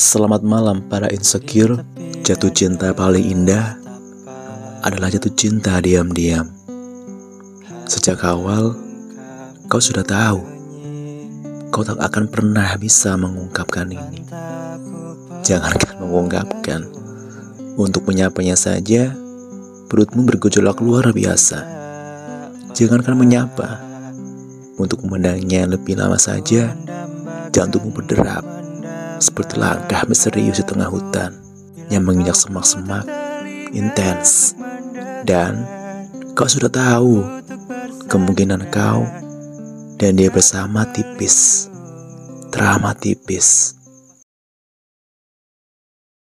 Selamat malam para insecure. Jatuh cinta paling indah adalah jatuh cinta diam-diam. Sejak awal kau sudah tahu Kau tak akan pernah bisa mengungkapkan ini. Jangankan mengungkapkan. Untuk menyapanya saja Perutmu bergejolak luar biasa. Jangankan menyapa. Untuk memandangnya lebih lama saja Jantungmu berderap seperti langkah misterius di tengah hutan yang menginjak semak-semak intens. Dan kau sudah tahu kemungkinan kau dan dia bersama tipis, teramat tipis.